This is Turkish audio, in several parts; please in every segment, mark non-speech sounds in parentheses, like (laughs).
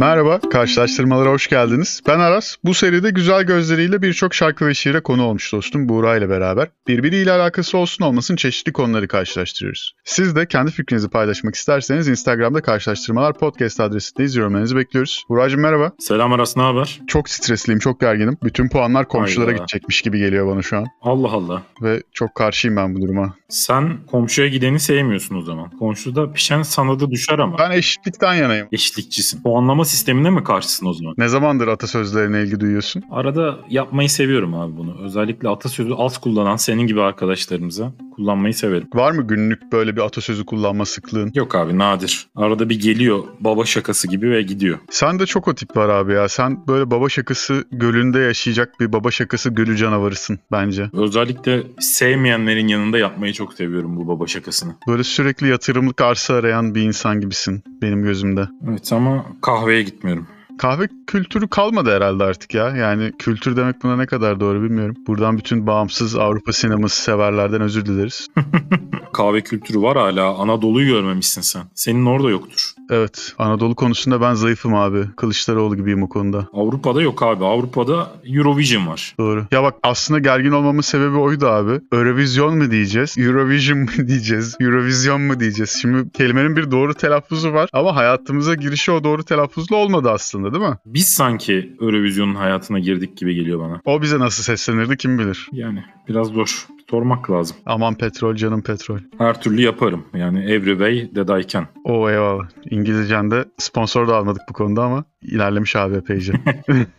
Merhaba, karşılaştırmalara hoş geldiniz. Ben Aras. Bu seride güzel gözleriyle birçok şarkı ve şiire konu olmuş dostum Buğra ile beraber. Birbiriyle alakası olsun olmasın çeşitli konuları karşılaştırıyoruz. Siz de kendi fikrinizi paylaşmak isterseniz Instagram'da karşılaştırmalar podcast adresindeyiz. Yorumlarınızı bekliyoruz. Buğra'cığım merhaba. Selam Aras, ne haber? Çok stresliyim, çok gerginim. Bütün puanlar komşulara Hayda. gidecekmiş gibi geliyor bana şu an. Allah Allah. Ve çok karşıyım ben bu duruma. Sen komşuya gideni sevmiyorsun o zaman. Komşuda pişen sana da düşer ama. Ben eşitlikten yanayım. Eşitlikçisin. Puanlama sistemine mi karşısın o zaman? Ne zamandır atasözlerine ilgi duyuyorsun? Arada yapmayı seviyorum abi bunu. Özellikle atasözü az kullanan senin gibi arkadaşlarımıza kullanmayı severim. Var mı günlük böyle bir atasözü kullanma sıklığın? Yok abi nadir. Arada bir geliyor baba şakası gibi ve gidiyor. Sen de çok o tip var abi ya. Sen böyle baba şakası gölünde yaşayacak bir baba şakası gölü canavarısın bence. Özellikle sevmeyenlerin yanında yapmayı çok seviyorum bu baba şakasını. Böyle sürekli yatırımlık arsa arayan bir insan gibisin benim gözümde. Evet ama kahveye gitmiyorum. Kahve kültürü kalmadı herhalde artık ya. Yani kültür demek buna ne kadar doğru bilmiyorum. Buradan bütün bağımsız Avrupa sineması severlerden özür dileriz. (laughs) Kahve kültürü var hala. Anadolu'yu görmemişsin sen. Senin orada yoktur. Evet Anadolu konusunda ben zayıfım abi. Kılıçdaroğlu gibiyim o konuda. Avrupa'da yok abi. Avrupa'da Eurovision var. Doğru. Ya bak aslında gergin olmamın sebebi oydu abi. Eurovision mu diyeceğiz? Eurovision mu (laughs) diyeceğiz? Eurovision mu diyeceğiz? Şimdi kelimenin bir doğru telaffuzu var ama hayatımıza girişi o doğru telaffuzla olmadı aslında değil mi? Biz sanki Eurovision'un hayatına girdik gibi geliyor bana. O bize nasıl seslenirdi kim bilir. Yani biraz zor. Sormak lazım. Aman petrol canım petrol. Her türlü yaparım. Yani every way that I can. O eyvallah. İngilizcen de sponsor da almadık bu konuda ama ilerlemiş abi epeyce. (laughs)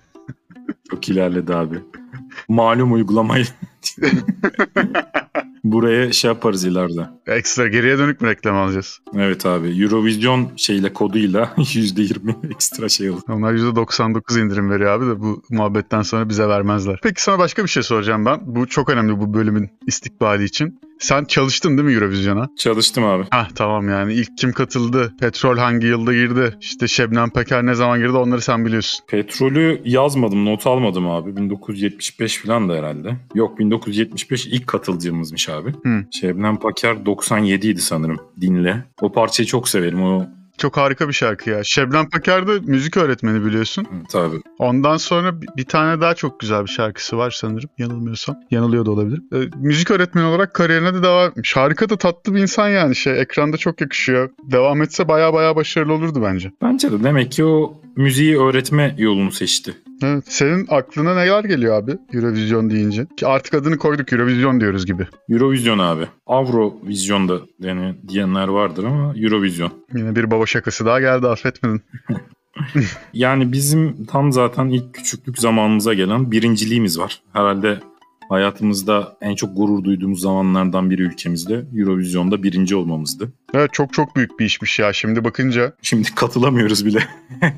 (laughs) Çok ilerledi abi. Malum uygulamayı. (laughs) Buraya şey yaparız ileride. Ekstra geriye dönük mü reklam alacağız? Evet abi. Eurovision şeyle koduyla (laughs) %20 ekstra şey olur. Onlar %99 indirim veriyor abi de bu muhabbetten sonra bize vermezler. Peki sana başka bir şey soracağım ben. Bu çok önemli bu bölümün istikbali için. Sen çalıştın değil mi Eurovision'a? Çalıştım abi. Hah tamam yani ilk kim katıldı? Petrol hangi yılda girdi? İşte Şebnem Peker ne zaman girdi onları sen biliyorsun. Petrolü yazmadım, not almadım abi. 1975 falan da herhalde. Yok 1975 ilk katılcımızmış abi. Hı. Şebnem Paker 97 idi sanırım. Dinle. O parçayı çok severim. O Çok harika bir şarkı ya. Şebnem Peker de müzik öğretmeni biliyorsun. tabii. Ondan sonra bir- tane daha çok güzel bir şarkısı var sanırım. Yanılmıyorsam. Yanılıyor da olabilir. Ee, müzik öğretmeni olarak kariyerine de devam etmiş. Harika da tatlı bir insan yani. Şey, ekranda çok yakışıyor. Devam etse baya baya başarılı olurdu bence. Bence de demek ki o müziği öğretme yolunu seçti. Evet. Senin aklına neler geliyor abi Eurovision deyince? Ki artık adını koyduk Eurovision diyoruz gibi. Eurovision abi. Avrovision da yani diyenler vardır ama Eurovision. Yine bir baba şakası daha geldi affetmedin. (laughs) Yani bizim tam zaten ilk küçüklük zamanımıza gelen birinciliğimiz var. Herhalde hayatımızda en çok gurur duyduğumuz zamanlardan biri ülkemizde Eurovision'da birinci olmamızdı. Evet çok çok büyük bir işmiş ya şimdi bakınca. Şimdi katılamıyoruz bile. (laughs)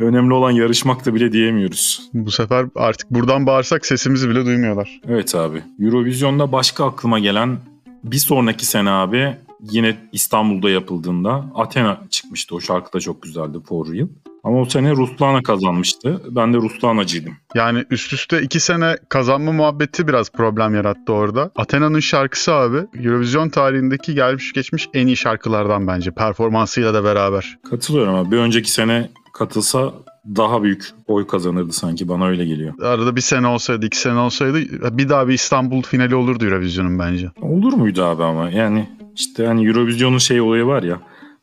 Önemli olan yarışmakta bile diyemiyoruz. Bu sefer artık buradan bağırsak sesimizi bile duymuyorlar. Evet abi. Eurovision'da başka aklıma gelen bir sonraki sene abi yine İstanbul'da yapıldığında Athena çıkmıştı. O şarkı da çok güzeldi For Real. Ama o sene Ruslana kazanmıştı. Ben de Ruslanacıydım. Yani üst üste iki sene kazanma muhabbeti biraz problem yarattı orada. Athena'nın şarkısı abi Eurovision tarihindeki gelmiş geçmiş en iyi şarkılardan bence. Performansıyla da beraber. Katılıyorum ama bir önceki sene katılsa daha büyük oy kazanırdı sanki bana öyle geliyor. Arada bir sene olsaydı, iki sene olsaydı bir daha bir İstanbul finali olurdu Eurovision'un bence. Olur muydu abi ama yani işte hani Eurovision'un şey olayı var ya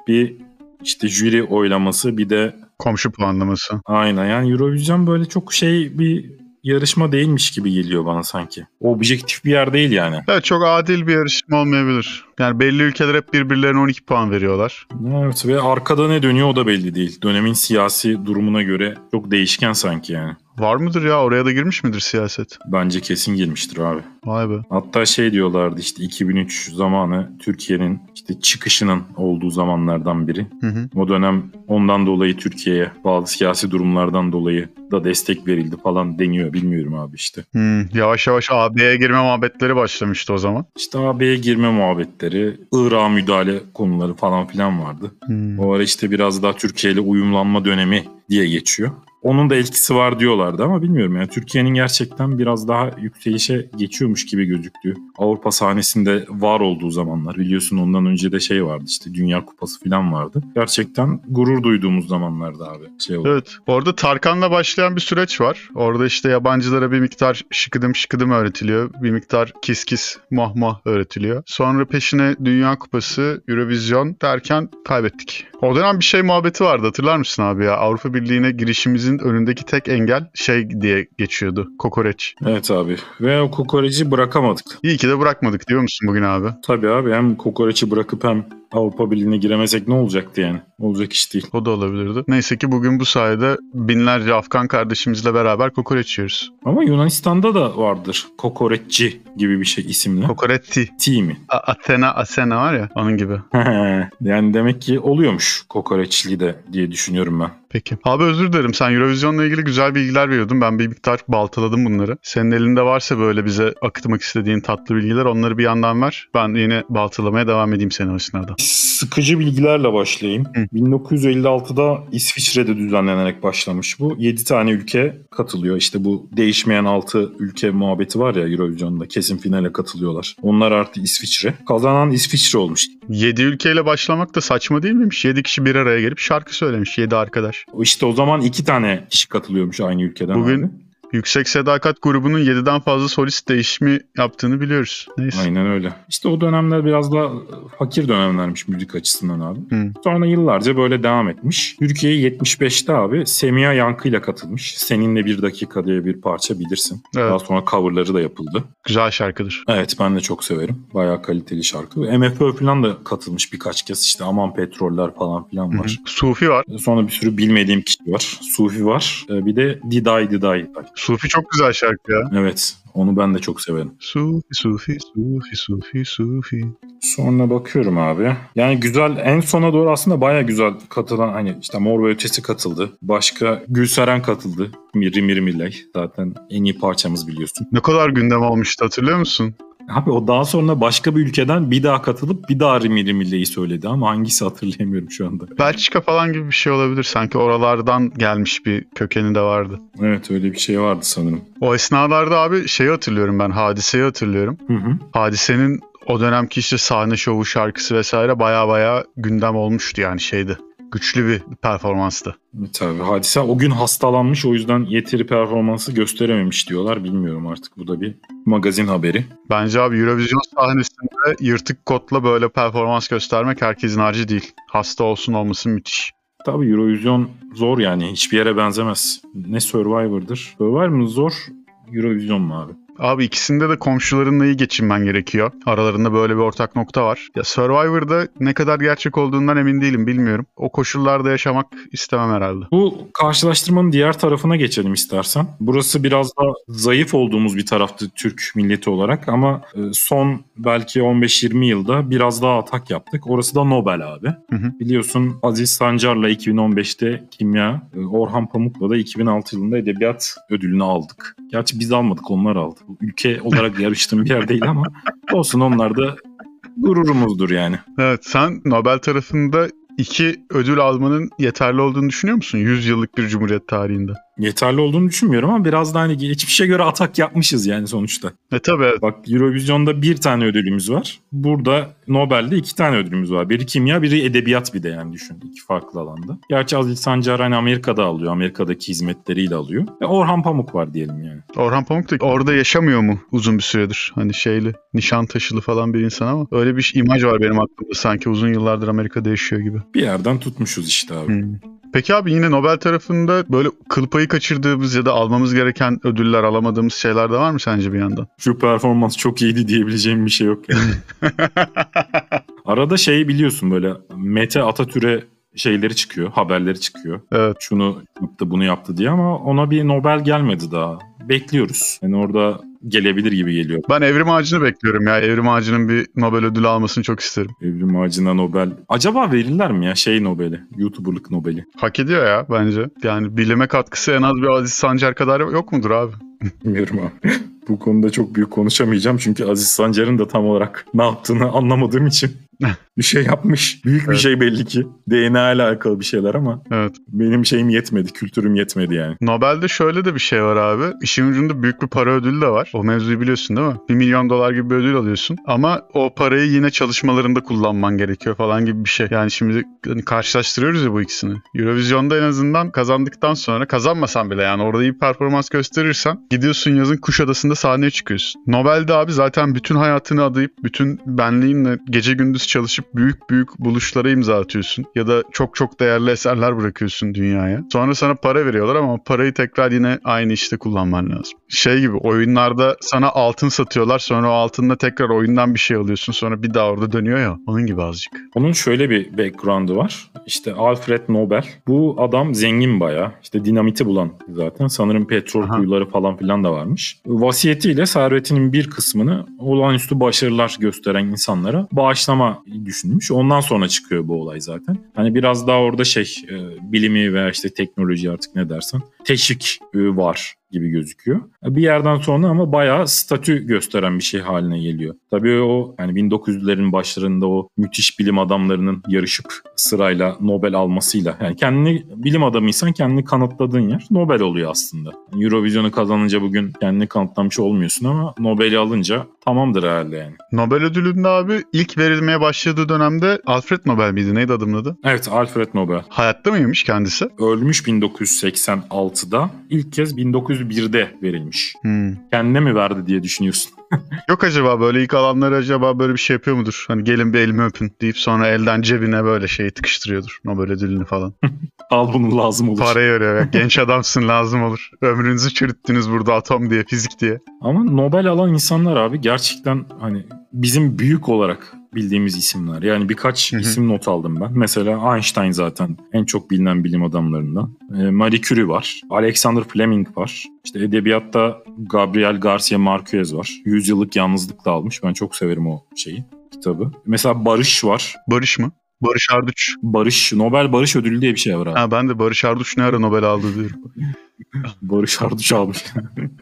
bir işte jüri oylaması bir de Komşu puanlaması. aynen yani Eurovision böyle çok şey bir yarışma değilmiş gibi geliyor bana sanki. Objektif bir yer değil yani. Evet çok adil bir yarışma olmayabilir. Yani belli ülkeler hep birbirlerine 12 puan veriyorlar. Evet ve arkada ne dönüyor o da belli değil. Dönemin siyasi durumuna göre çok değişken sanki yani. Var mıdır ya? Oraya da girmiş midir siyaset? Bence kesin girmiştir abi. Vay be. Hatta şey diyorlardı işte 2003 zamanı Türkiye'nin işte çıkışının olduğu zamanlardan biri. Hı hı. O dönem ondan dolayı Türkiye'ye bazı siyasi durumlardan dolayı da destek verildi falan deniyor. Bilmiyorum abi işte. Hmm, yavaş yavaş AB'ye girme muhabbetleri başlamıştı o zaman. İşte AB'ye girme muhabbetleri, Irak'a müdahale konuları falan filan vardı. Hmm. O ara işte biraz daha Türkiye ile uyumlanma dönemi diye geçiyor. Onun da etkisi var diyorlardı ama bilmiyorum yani Türkiye'nin gerçekten biraz daha yükselişe geçiyormuş gibi gözüktü. Avrupa sahnesinde var olduğu zamanlar biliyorsun ondan önce de şey vardı işte Dünya Kupası falan vardı. Gerçekten gurur duyduğumuz zamanlarda abi. Şey oldu. Evet. Orada Tarkan'la başlayan bir süreç var. Orada işte yabancılara bir miktar şıkıdım şıkıdım öğretiliyor. Bir miktar kis kis mah mah öğretiliyor. Sonra peşine Dünya Kupası, Eurovision derken kaybettik. O dönem bir şey muhabbeti vardı hatırlar mısın abi ya? Avrupa Birliği'ne girişimizin önündeki tek engel şey diye geçiyordu. Kokoreç. Evet abi ve o kokoreci bırakamadık. İyi ki de bırakmadık diyor musun bugün abi? Tabii abi hem kokoreçi bırakıp hem Avrupa Birliği'ne giremesek ne olacaktı yani? Olacak iş değil. O da olabilirdi. Neyse ki bugün bu sayede binlerce Afgan kardeşimizle beraber kokoreç yiyoruz. Ama Yunanistan'da da vardır kokoreççi gibi bir şey isimli. Kokoretti. T mi? A- Athena, Asena var ya onun gibi. (laughs) yani demek ki oluyormuş kokoreçli de diye düşünüyorum ben. Peki. Abi özür dilerim. Sen Eurovision'la ilgili güzel bilgiler veriyordun. Ben bir miktar baltaladım bunları. Senin elinde varsa böyle bize akıtmak istediğin tatlı bilgiler onları bir yandan ver. Ben yine baltalamaya devam edeyim senin o esnada. Sıkıcı bilgilerle başlayayım. Hı. 1956'da İsviçre'de düzenlenerek başlamış bu. 7 tane ülke katılıyor. İşte bu değişmeyen 6 ülke muhabbeti var ya Eurovision'da kesin finale katılıyorlar. Onlar artı İsviçre. Kazanan İsviçre olmuş. 7 ülkeyle başlamak da saçma değil miymiş? 7 kişi bir araya gelip şarkı söylemiş. 7 arkadaş. İşte o zaman 2 tane kişi katılıyormuş aynı ülkeden. Bugün abi. Yüksek Sadakat grubunun 7'den fazla solist değişimi yaptığını biliyoruz. Neyse. Aynen öyle. İşte o dönemler biraz da fakir dönemlermiş müzik açısından abi. Hı. Sonra yıllarca böyle devam etmiş. Türkiye'ye 75'te abi Semiha Yankı'yla katılmış. Seninle bir dakika diye bir parça bilirsin. Evet. Daha sonra coverları da yapıldı. Güzel şarkıdır. Evet ben de çok severim. Bayağı kaliteli şarkı. MFÖ falan da katılmış birkaç kez. İşte Aman Petroller falan filan Hı hı. var. Sufi var. Sonra bir sürü bilmediğim kişi var. Sufi var. Ee, Bir de Diday Diday var. Sufi çok güzel şarkı ya. Evet onu ben de çok severim. Sufi, Sufi, Sufi, Sufi, Sufi. Sonra bakıyorum abi. Yani güzel en sona doğru aslında baya güzel katılan hani işte Mor ve Ötesi katıldı. Başka Gülseren katıldı. Miri Miri Milley. Zaten en iyi parçamız biliyorsun. Ne kadar gündem olmuştu hatırlıyor musun? Abi o daha sonra başka bir ülkeden bir daha katılıp bir daha Miri Milley'i söyledi ama hangisi hatırlayamıyorum şu anda. Belçika falan gibi bir şey olabilir. Sanki oralardan gelmiş bir kökeni de vardı. Evet öyle bir şey vardı sanırım. O esnalarda abi şeyi hatırlıyorum ben. Hadiseyi hatırlıyorum. Hı hı. Hadisenin o dönemki işte sahne şovu şarkısı vesaire baya baya gündem olmuştu yani şeydi. Güçlü bir performanstı. Tabii hadise o gün hastalanmış o yüzden yeteri performansı gösterememiş diyorlar. Bilmiyorum artık bu da bir magazin haberi. Bence abi Eurovision sahnesinde yırtık kotla böyle performans göstermek herkesin harcı değil. Hasta olsun olmasın müthiş. Tabii Eurovision zor yani hiçbir yere benzemez. Ne Survivor'dır. Survivor mu zor Eurovision mu abi? Abi ikisinde de komşularınla iyi geçinmen gerekiyor. Aralarında böyle bir ortak nokta var. Ya Survivor'da ne kadar gerçek olduğundan emin değilim bilmiyorum. O koşullarda yaşamak istemem herhalde. Bu karşılaştırmanın diğer tarafına geçelim istersen. Burası biraz da zayıf olduğumuz bir taraftı Türk milleti olarak ama e, son belki 15-20 yılda biraz daha atak yaptık. Orası da Nobel abi. Hı hı. Biliyorsun Aziz Sancar'la 2015'te kimya, e, Orhan Pamuk'la da 2006 yılında edebiyat ödülünü aldık. Gerçi biz almadık onlar aldı. Ülke olarak yarıştığım bir yer değil ama olsun onlar da gururumuzdur yani. Evet sen Nobel tarafında iki ödül almanın yeterli olduğunu düşünüyor musun? 100 yıllık bir cumhuriyet tarihinde. Yeterli olduğunu düşünmüyorum ama biraz da hani geçmişe göre atak yapmışız yani sonuçta. E tabi evet. Bak Eurovision'da bir tane ödülümüz var. Burada Nobel'de iki tane ödülümüz var. Biri kimya, biri edebiyat bir de yani düşün. iki farklı alanda. Gerçi Aziz Sancar hani Amerika'da alıyor. Amerika'daki hizmetleriyle alıyor. Ve Orhan Pamuk var diyelim yani. Orhan Pamuk da orada yaşamıyor mu uzun bir süredir? Hani şeyli, Nişantaşılı falan bir insan ama öyle bir imaj var benim aklımda sanki uzun yıllardır Amerika'da yaşıyor gibi. Bir yerden tutmuşuz işte abi. Hmm. Peki abi yine Nobel tarafında böyle kıl payı kaçırdığımız ya da almamız gereken ödüller alamadığımız şeyler de var mı sence bir yandan? Şu performans çok iyiydi diyebileceğim bir şey yok yani. (laughs) Arada şeyi biliyorsun böyle Mete Atatürk'e şeyleri çıkıyor, haberleri çıkıyor. evet. Şunu yaptı, bunu yaptı diye ama ona bir Nobel gelmedi daha. Bekliyoruz. Yani orada gelebilir gibi geliyor. Ben Evrim Ağacı'nı bekliyorum ya. Evrim Ağacı'nın bir Nobel ödülü almasını çok isterim. Evrim Ağacı'na Nobel. Acaba verirler mi ya şey Nobel'i? YouTuber'lık Nobel'i. Hak ediyor ya bence. Yani bilime katkısı en az bir Aziz Sancar kadar yok mudur abi? Bilmiyorum abi. (laughs) Bu konuda çok büyük konuşamayacağım çünkü Aziz Sancar'ın da tam olarak ne yaptığını anlamadığım için. (laughs) bir şey yapmış. Büyük bir Evet. şey belli ki. DNA ile alakalı bir şeyler ama Evet. benim şeyim yetmedi. Kültürüm yetmedi yani. Nobel'de şöyle de bir şey var abi. İşin ucunda büyük bir para ödülü de var. O mevzuyu biliyorsun değil mi? 1 milyon dolar gibi bir ödül alıyorsun. Ama o parayı yine çalışmalarında kullanman gerekiyor falan gibi bir şey. Yani şimdi hani karşılaştırıyoruz ya bu ikisini. Eurovision'da en azından kazandıktan sonra kazanmasan bile yani orada iyi bir performans gösterirsen gidiyorsun yazın Kuşadası'nda sahneye çıkıyorsun. Nobel'de abi zaten bütün hayatını adayıp bütün benliğinle gece gündüz çalışıp büyük büyük buluşlara imza atıyorsun. Ya da çok çok değerli eserler bırakıyorsun dünyaya. Sonra sana para veriyorlar ama parayı tekrar yine aynı işte kullanman lazım. Şey gibi oyunlarda sana altın satıyorlar sonra o altınla tekrar oyundan bir şey alıyorsun sonra bir daha orada dönüyor ya. Onun gibi azıcık. Onun şöyle bir background'ı var. İşte Alfred Nobel. Bu adam zengin bayağı. İşte dinamiti bulan zaten. Sanırım petrol Aha. kuyuları falan filan da varmış. Vasiyetiyle servetinin bir kısmını olağanüstü başarılar gösteren insanlara bağışlama düşünmüş. Ondan sonra çıkıyor bu olay zaten. Hani biraz daha orada şey e, bilimi veya işte teknoloji artık ne dersen teşvik e, var gibi gözüküyor. Bir yerden sonra ama bayağı statü gösteren bir şey haline geliyor. Tabii o yani 1900'lerin başlarında o müthiş bilim adamlarının yarışıp sırayla Nobel almasıyla yani kendini bilim adamıysan kendini kanıtladığın yer Nobel oluyor aslında. Eurovision'u kazanınca bugün kendini kanıtlamış olmuyorsun ama Nobel'i alınca tamamdır herhalde yani. Nobel ödülünde abi ilk verilmeye başladığı dönemde Alfred Nobel miydi? Neydi adamın adı? Evet Alfred Nobel Hayatta mıymış kendisi? ölmüş 1986'da ilk kez 1901'de verilmiş. Hmm. Kendine mi verdi diye düşünüyorsun? (laughs) Yok acaba böyle ilk alanları acaba böyle bir şey yapıyor mudur? Hani gelin bir elimi öpün deyip sonra elden cebine böyle şeyi tıkıştırıyordur. Nobel ödülünü falan. (laughs) Al bunu lazım olur. Parayı veriyor. ya. Genç (laughs) adamsın lazım olur. Ömrünüzü çürüttünüz burada atom diye, fizik diye. Ama Nobel alan insanlar abi gerçekten hani bizim büyük olarak bildiğimiz isimler. Yani birkaç Hı hı. isim not aldım ben. Mesela Einstein zaten en çok bilinen bilim adamlarından. Ee, Marie Curie var. Alexander Fleming var. İşte edebiyatta Gabriel Garcia Marquez var. Yüzyıllık Yalnızlık'la almış. Ben çok severim o şeyi kitabı. Mesela Barış var. Barış mı? Barış Arduç. Barış, Nobel Barış Ödülü diye bir şey var abi. Ha ben de Barış Arduç ne ara Nobel aldı diyorum. (laughs) (laughs) Barış Arduç almış.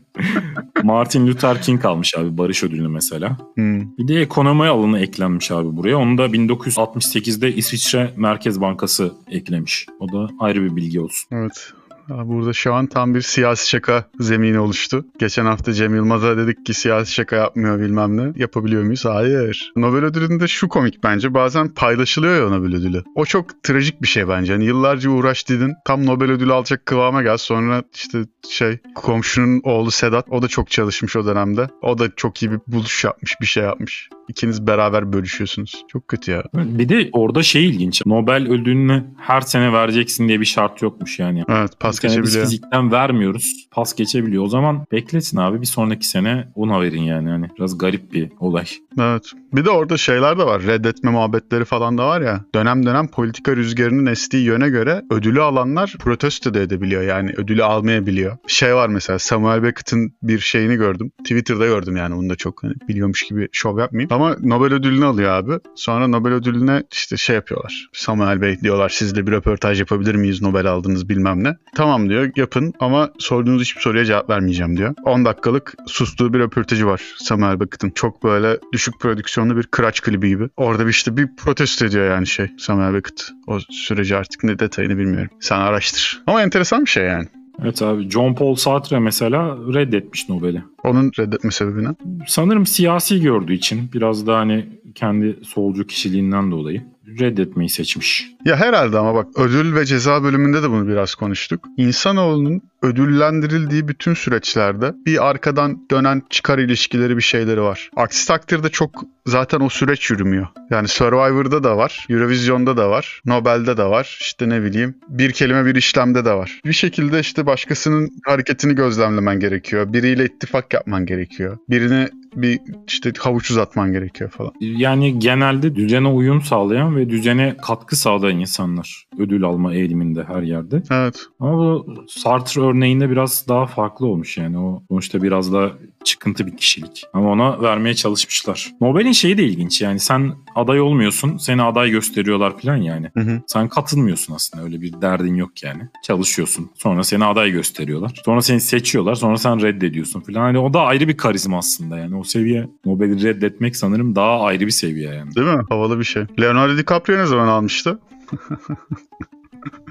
(laughs) Martin Luther King almış abi Barış Ödülünü mesela. Hmm. Bir de ekonomi alanı eklenmiş abi buraya. Onu da 1968'de İsviçre Merkez Bankası eklemiş. O da ayrı bir bilgi olsun. Evet. Burada şu an tam bir siyasi şaka zemini oluştu. Geçen hafta Cem Yılmaz'a dedik ki siyasi şaka yapmıyor bilmem ne. Yapabiliyor muyuz? Hayır. Nobel ödülünde şu komik bence. Bazen paylaşılıyor ya Nobel ödülü. O çok trajik bir şey bence. Hani yıllarca uğraş dedin. Tam Nobel ödülü alacak kıvama gel. Sonra işte şey komşunun oğlu Sedat. O da çok çalışmış o dönemde. O da çok iyi bir buluş yapmış. Bir şey yapmış. İkiniz beraber bölüşüyorsunuz. Çok kötü ya. Bir de orada şey ilginç. Nobel ödülünü her sene vereceksin diye bir şart yokmuş yani. Evet pas sene biz geçebiliyor. fizikten vermiyoruz. Pas geçebiliyor. O zaman beklesin abi bir sonraki sene ona verin yani. yani biraz garip bir olay. Evet. Bir de orada şeyler de var. Reddetme muhabbetleri falan da var ya. Dönem dönem politika rüzgarının estiği yöne göre ödülü alanlar protesto da edebiliyor. Yani ödülü almayabiliyor. Şey var mesela Samuel Beckett'in bir şeyini gördüm. Twitter'da gördüm yani bunu da çok hani biliyormuş gibi şov yapmayayım. Ama Nobel ödülünü alıyor abi. Sonra Nobel ödülüne işte şey yapıyorlar. Samuel Bey diyorlar sizle bir röportaj yapabilir miyiz Nobel aldınız bilmem ne. Tamam diyor yapın ama sorduğunuz hiçbir soruya cevap vermeyeceğim diyor. 10 dakikalık sustuğu bir röportajı var Samuel Beckett'in. Çok böyle düşük prodüksiyonlu bir kıraç klibi gibi. Orada bir işte bir protesto ediyor yani şey Samuel Beckett. O süreci artık ne detayını bilmiyorum. Sen araştır. Ama enteresan bir şey yani. Evet abi John Paul Sartre mesela reddetmiş Nobel'i. Onun reddetme sebebine. Sanırım siyasi gördüğü için biraz da hani kendi solcu kişiliğinden dolayı reddetmeyi seçmiş. Ya herhalde ama bak ödül ve ceza bölümünde de bunu biraz konuştuk. İnsanoğlunun ödüllendirildiği bütün süreçlerde bir arkadan dönen çıkar ilişkileri bir şeyleri var. Aksi takdirde çok zaten o süreç yürümüyor. Yani Survivor'da da var, Eurovision'da da var, Nobel'de de var, işte ne bileyim bir kelime bir işlemde de var. Bir şekilde işte başkasının hareketini gözlemlemen gerekiyor. Biriyle ittifak yapman gerekiyor. Birine bir işte havuç uzatman gerekiyor falan. Yani genelde düzene uyum sağlayan ve düzene katkı sağlayan insanlar ödül alma eğiliminde her yerde. Evet. Ama bu Sartre örneğinde biraz daha farklı olmuş yani. O sonuçta biraz daha çıkıntı bir kişilik. Ama ona vermeye çalışmışlar. Nobel'in şeyi de ilginç yani sen aday olmuyorsun seni aday gösteriyorlar falan yani. Hı hı. Sen katılmıyorsun aslında öyle bir derdin yok yani. Çalışıyorsun sonra seni aday gösteriyorlar. Sonra seni seçiyorlar sonra sen reddediyorsun falan. Hani o da ayrı bir karizma aslında yani o seviye Nobel'i reddetmek sanırım daha ayrı bir seviye yani. Değil mi? Havalı bir şey. Leonardo DiCaprio ne zaman almıştı? (laughs)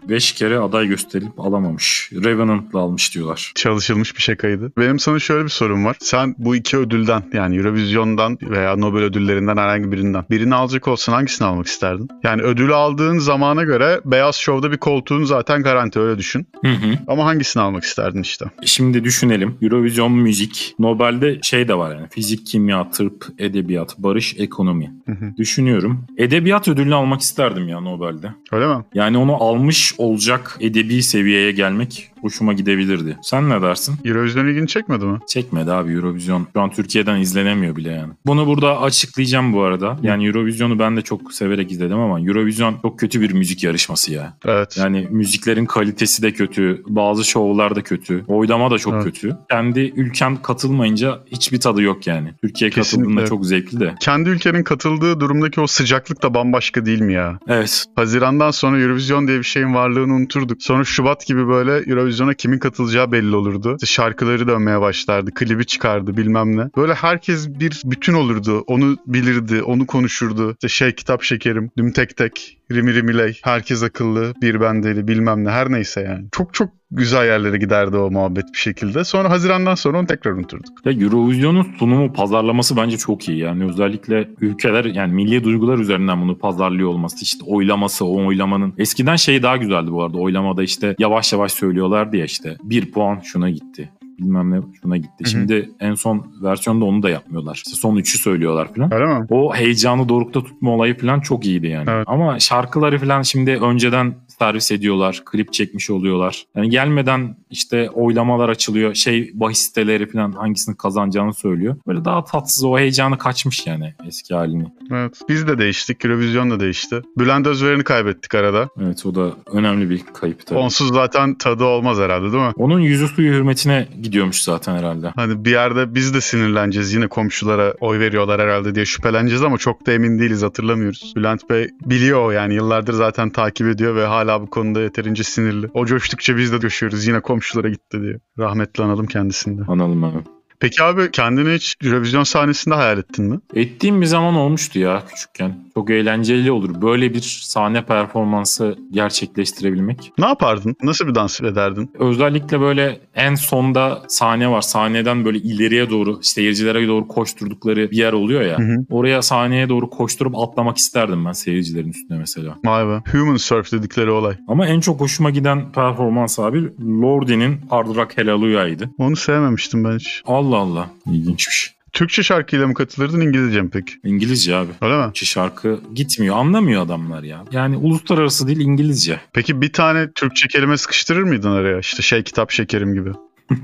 Beş kere aday gösterilip alamamış. Revenant'la almış diyorlar. Çalışılmış bir şakaydı. Benim sana şöyle bir sorum var. Sen bu iki ödülden yani Eurovision'dan veya Nobel ödüllerinden herhangi birinden birini alacak olsan hangisini almak isterdin? Yani ödülü aldığın zamana göre Beyaz Show'da bir koltuğun zaten garanti öyle düşün. Hı hı. Ama hangisini almak isterdin işte? Şimdi düşünelim. Eurovision müzik. Nobel'de şey de var yani. Fizik, kimya, tıp, edebiyat, barış, ekonomi. Hı hı. Düşünüyorum. Edebiyat ödülünü almak isterdim ya Nobel'de. Öyle mi? Yani onu almış olacak edebi seviyeye gelmek hoşuma gidebilirdi. Sen ne dersin? Eurovision ilgini çekmedi mi? Çekmedi abi Eurovision. Şu an Türkiye'den izlenemiyor bile yani. Bunu burada açıklayacağım bu arada. Yani Eurovision'u ben de çok severek izledim ama Eurovision çok kötü bir müzik yarışması ya. Evet. Yani müziklerin kalitesi de kötü, bazı şovlar da kötü, oylama da çok Evet. kötü. Kendi ülken katılmayınca hiçbir tadı yok yani. Türkiye katıldığında Kesinlikle. çok zevkli de. Kendi ülkenin katıldığı durumdaki o sıcaklık da bambaşka değil mi ya? Evet. Hazirandan sonra Eurovision diye bir şeyin varlığını unuturduk. Sonra Şubat gibi böyle Eurovision'a kimin katılacağı belli olurdu. İşte şarkıları dönmeye başlardı, klibi çıkardı bilmem ne. Böyle herkes bir bütün olurdu. Onu bilirdi, onu konuşurdu. İşte şey kitap şekerim, düm tek tek, rimi rimiley, herkes akıllı, bir ben bilmem ne her neyse yani. Çok çok güzel yerlere giderdi o muhabbet bir şekilde. Sonra Haziran'dan sonra onu tekrar unuturduk. Ya Eurovision'un sunumu, pazarlaması bence çok iyi. Yani özellikle ülkeler yani milli duygular üzerinden bunu pazarlıyor olması. işte oylaması, o oylamanın. Eskiden şey daha güzeldi bu arada. Oylamada işte yavaş yavaş söylüyorlardı ya işte. Bir puan şuna gitti. Bilmem ne şuna gitti. Hı hı. Şimdi en son versiyonda onu da yapmıyorlar. İşte son üçü söylüyorlar falan. Öyle mi? O heyecanı dorukta tutma olayı falan çok iyiydi yani. Evet. Ama şarkıları falan şimdi önceden servis ediyorlar. Klip çekmiş oluyorlar. Yani gelmeden işte oylamalar açılıyor. Şey bahis siteleri falan hangisini kazanacağını söylüyor. Böyle daha tatsız o heyecanı kaçmış yani eski halini. Evet. Biz de değiştik. Eurovision da değişti. Bülent Özveren'i kaybettik arada. Evet o da önemli bir kayıp tabii. Onsuz zaten tadı olmaz herhalde değil mi? Onun yüzü suyu hürmetine gidiyormuş zaten herhalde. Hani bir yerde biz de sinirleneceğiz. Yine komşulara oy veriyorlar herhalde diye şüpheleneceğiz ama çok da emin değiliz hatırlamıyoruz. Bülent Bey biliyor yani yıllardır zaten takip ediyor ve hala bu konuda yeterince sinirli. O coştukça biz de coşuyoruz. Yine komşulara gitti diye. Rahmetli analım kendisinde. Analım abi. Peki abi kendini hiç Eurovision sahnesinde hayal ettin mi? Ettiğim bir zaman olmuştu ya küçükken. Çok eğlenceli olur. Böyle bir sahne performansı gerçekleştirebilmek. Ne yapardın? Nasıl bir dans ederdin? Özellikle böyle en sonda sahne var. Sahneden böyle ileriye doğru seyircilere doğru koşturdukları bir yer oluyor ya. Hı hı. Oraya sahneye doğru koşturup atlamak isterdim ben seyircilerin üstüne mesela. Vay be. Human Surf dedikleri olay. Ama en çok hoşuma giden performans abi Lordi'nin Hard Rock Hallelujah'ydı. Onu sevmemiştim ben hiç. Allah Allah. İlginçmiş. Türkçe şarkıyla mı katılırdın İngilizce mi peki? İngilizce abi. Öyle mi? Ki şarkı gitmiyor. Anlamıyor adamlar ya. Yani uluslararası değil İngilizce. Peki bir tane Türkçe kelime sıkıştırır mıydın araya? İşte şey kitap şekerim gibi. (laughs)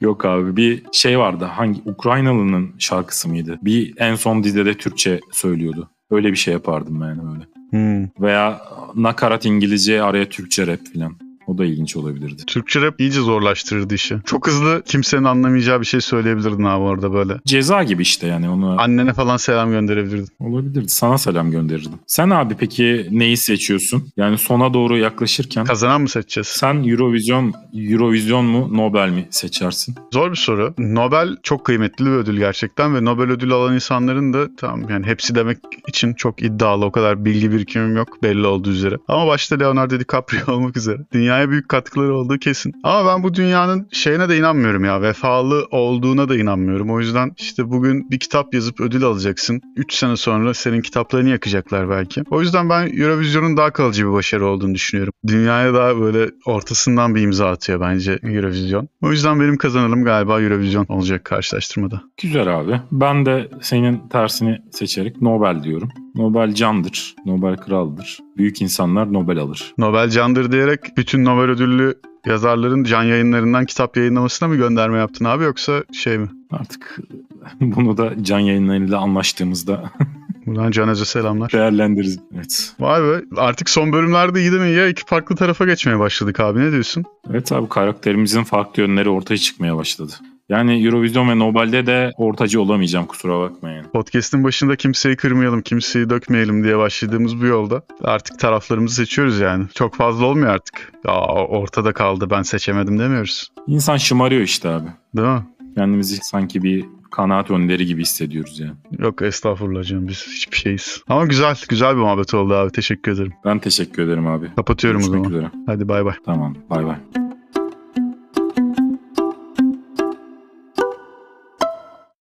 Yok abi bir şey vardı. Hangi Ukraynalı'nın şarkısı mıydı? Bir en son dizide Türkçe söylüyordu. Öyle bir şey yapardım ben öyle. Hmm. Veya nakarat İngilizce araya Türkçe rap filan. O da ilginç olabilirdi. Türkçe rap iyice zorlaştırırdı işi. Çok hızlı kimsenin anlamayacağı bir şey söyleyebilirdin abi orada böyle. Ceza gibi işte yani onu Annene falan selam gönderebilirdin. olabilirdi. Sana selam gönderirdim. Sen abi peki neyi seçiyorsun? Yani sona doğru yaklaşırken Kazanan mı seçeceğiz? sen Eurovision Eurovision mu Nobel mi seçersin? Zor bir soru. Nobel çok kıymetli bir ödül gerçekten ve Nobel ödülü alan insanların da tamam yani hepsi demek için çok iddialı. O kadar bilgi birikimim yok belli olduğu üzere. Ama başta Leonardo DiCaprio (laughs) olmak üzere. Dünyaya büyük katkıları olduğu kesin. Ama ben bu dünyanın şeyine de inanmıyorum ya. Vefalı olduğuna da inanmıyorum. O yüzden işte bugün bir kitap yazıp ödül alacaksın. 3 sene sonra senin kitaplarını yakacaklar belki. O yüzden ben Eurovision'un daha kalıcı bir başarı olduğunu düşünüyorum. Dünyaya daha böyle ortasından bir imza atıyor bence Eurovision. O yüzden benim kazanalım galiba Eurovision olacak karşılaştırmada. Güzel abi. Ben de senin tersini seçerek Nobel diyorum. Nobel candır. Nobel kraldır. Büyük insanlar Nobel alır. Nobel candır diyerek bütün Nobel ödüllü yazarların can yayınlarından kitap yayınlamasına mı gönderme yaptın abi yoksa şey mi? Artık (laughs) bunu da can yayınlarıyla anlaştığımızda (laughs) Buradan Canez'e selamlar. Değerlendiririz. Evet. Vay be artık son bölümlerde iyi mi ya? İki farklı tarafa geçmeye başladık abi ne diyorsun? Evet abi karakterimizin farklı yönleri ortaya çıkmaya başladı. Yani Eurovision ve Nobel'de de ortacı olamayacağım kusura bakmayın. Podcast'in başında kimseyi kırmayalım, kimseyi dökmeyelim diye başladığımız bu yolda artık taraflarımızı seçiyoruz yani. Çok fazla olmuyor artık. Ya ortada kaldı ben seçemedim demiyoruz. İnsan şımarıyor işte abi. Değil mi? Kendimizi sanki bir kanaat önderi gibi hissediyoruz yani. Yok estağfurullah canım biz hiçbir şeyiz. Ama güzel, güzel bir muhabbet oldu abi. Teşekkür ederim. Ben teşekkür ederim abi. Kapatıyorum o Görüşmek zaman. üzere. Hadi bay bay. Tamam bay bay.